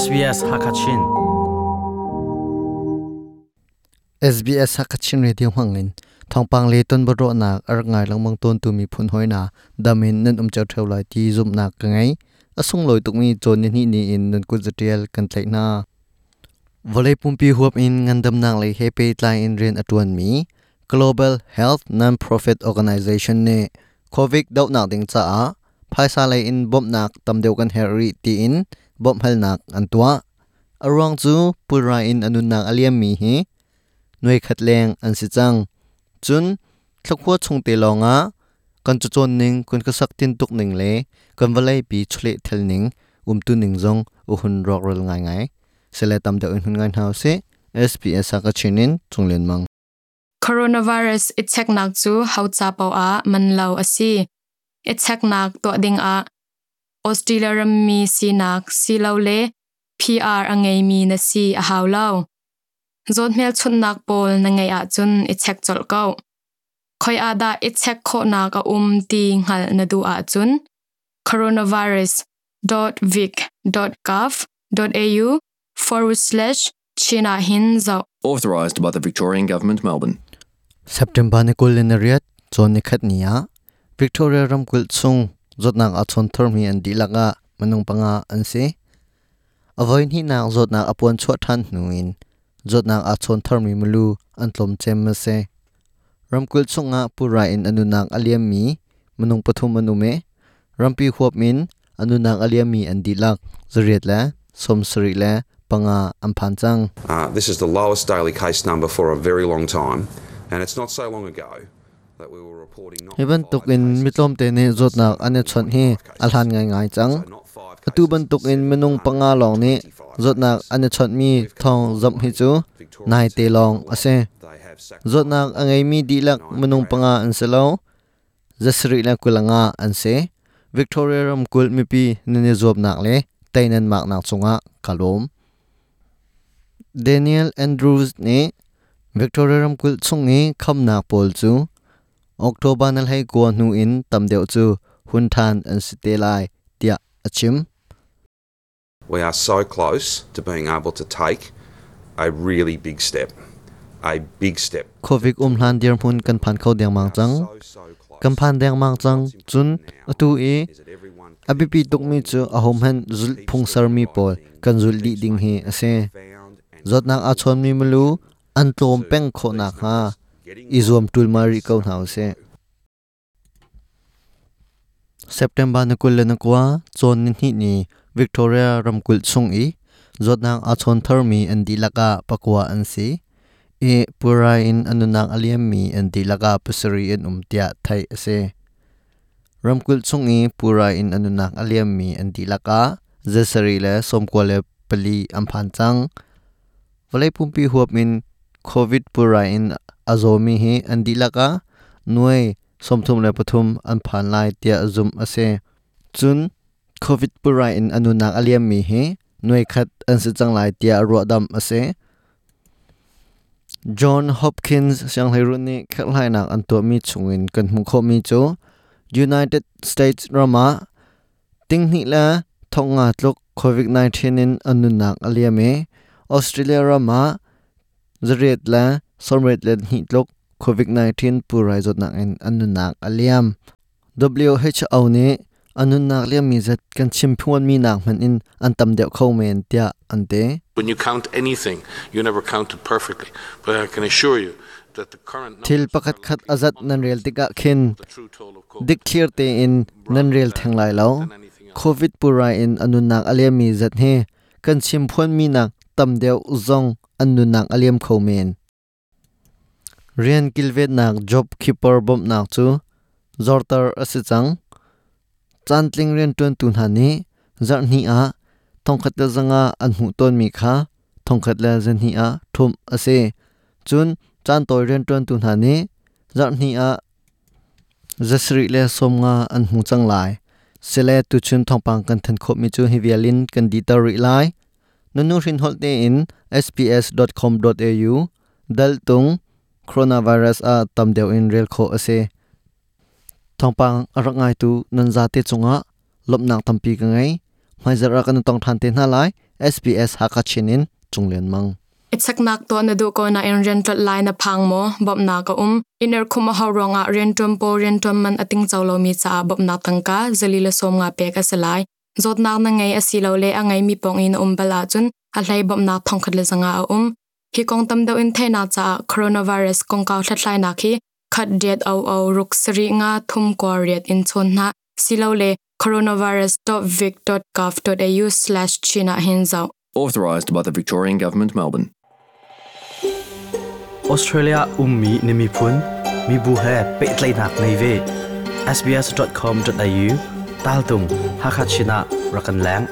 SBS Hakachin. SBS Hakachin Radio Hangin thongpang le ton bro na ar ngai langmang ton tu mi phun hoina damin nan um chau theu lai ti zum na ka ngai. Asung loi tuk mi chon ni ni in nan ku zatial kan tlai na. Volei pumpi huap in ngandam nang le hepe tlai in rin atuan mi. Global Health Non-Profit Organization ne COVID dau nak ding cha a. Phaisa le in bom nak tam deu kan heri ti in. บ่มหลนักอันตัวอรวงจูปุราอินอนุนักอเลียมมีฮีหน่วยขัดแรงอันสิจังจุนทักหัวชงเตลองะกันจุจนหนึ่งคุณก็สักตินตุกหนึ่งเลยกันวะเลยปีชเลเทลหนึ่งอุมตุหนึ่งจงอุหุนรอกรลง่าไง่ายเสลตัมเดอุนหุนงานเฮาเซ SBS ก็ชินินจงเลียนมัง coronavirus i c h e k nak chu hau cha pau a man lo a si i c h e k nak to ding า australia ram mi si nak si lau le pr angai mi na si a hau lau. Zot mel chun nak pol na ngai a chun ichek chol kau. Khoi ada ichek kho nak a um ti ngal na du a chun. coronavirus.vic.gov.au forward slash china hin zau Authorised by the Victorian Government, Melbourne. September ni kul in riat chon ni khat nia Victoria ram kul chung zot nak a chon thor mi an laka manung panga an avoin hi than nuin zot nak a chon thor mi mulu an tlom chem ma se. Ram kul chunga pura in aliam mi manung rampi min aliam mi an la la panga Uh, this is the lowest daily case number for a very long time, and it's not so long ago Heban tuk in mitlom te ne zot nak ane chon hi alhan ngai ngai chang atu cases, ban tuk in menung panga long ni 185. zot nak ane chon mi thong zam hi chu nai te long ase zot nak angai mi di lak menung panga an selo zasri la kulanga an se. Victoria ram kul mi pi ne job nak le tainan mak nak chunga kalom daniel andrews ne victoria ram kul chungi kham nak pol chu october nal hai ko nu in tam deu chu hun than an site lai tia achim We are so close to being able to take a really big step. A big step. covid um hlan dir mun kan phan khau deng mang chang kan phan deng mang chang chun atu e abipi tuk mi chu ahom han zul phung sar mi pol kan zul di ding hi ase zot nak a chon mi mulu an tlom peng kho nak ha izom tulmari ko nau se September na kul na kwa chon ni ni ni Victoria ramkul chung i zotnang achon thermi and dilaka pakwa an si e purai in anunang aliam mi and dilaka pasari in umtia thai ase ramkul chung i purai in anunang aliam mi and dilaka zesari le somko le pali amphan chang valai pumpi huap min covid purai in azomi hi an di nuai somthum le pathum an phan lai tia azum ase chun covid pura in anuna aliam mi hi. Nuai khat an se chang lai tia ro dam ase John Hopkins Shanghai Runi khalai nak an to mi chungin kan mu kho mi chu. United States Rama ting ni la thonga tlok COVID-19 in anunak me Australia Rama, zariat la somret len hi tlok COVID-19 purai zot nak in anunak aliam. WHO ne anunak liam mi zat kan chimphon mi nak man in antam deuh kho men tia ante When you count anything, you never count it perfectly. But I can assure you thil have khat azat nan rel tika khin. dik clear te in nan rel theng lai lo. covid pura in anunak aliam mi zat he. Kan chimphon mi nak tam deuh zong anunak aliam kho men rian kilvet nak job keeper bom nak chu zortar asichang chantling ren tun tun hani zar ni a thongkhat la zanga an hu ton mi kha thongkhat la zan hi a thum ase chun chan toy ren tun tun hani zar ni a zasri le somnga an hu chang lai sele tu chun thongpang kan than khop mi chu hi vialin kan di tar ri lai nunu rin holte in sps.com.au dal tung coronavirus a tam deu in rel kho ase thongpang arangai tu nan za te chunga lopnak tampi ka ngai. Mai zara kan tong than te na lai SBS Hakachinin chunglen mang. It'sak nak to na du ko na in rental line na phang mo bob na ka um. Iner khuma ha ronga rentum po rentum man ating chawlo mi cha bob na tangka zalila som nga pe ka salai zot na na ngai asilo le angai mi pong in um bala chun, a hlai bob na thong khat le zanga a um. Hi kong tam do in the na cha coronavirus kong ka thlai na khi khat diet au au ruk sri nga thum ko riat in chon na silo le coronavirus.vic.gov.au/china hinzau Authorised by the Victorian Government, Melbourne. Australia ummi nimi phun mi bu he pe tlai nak nei ve sbs.com.au tal tung hakachina rakan lang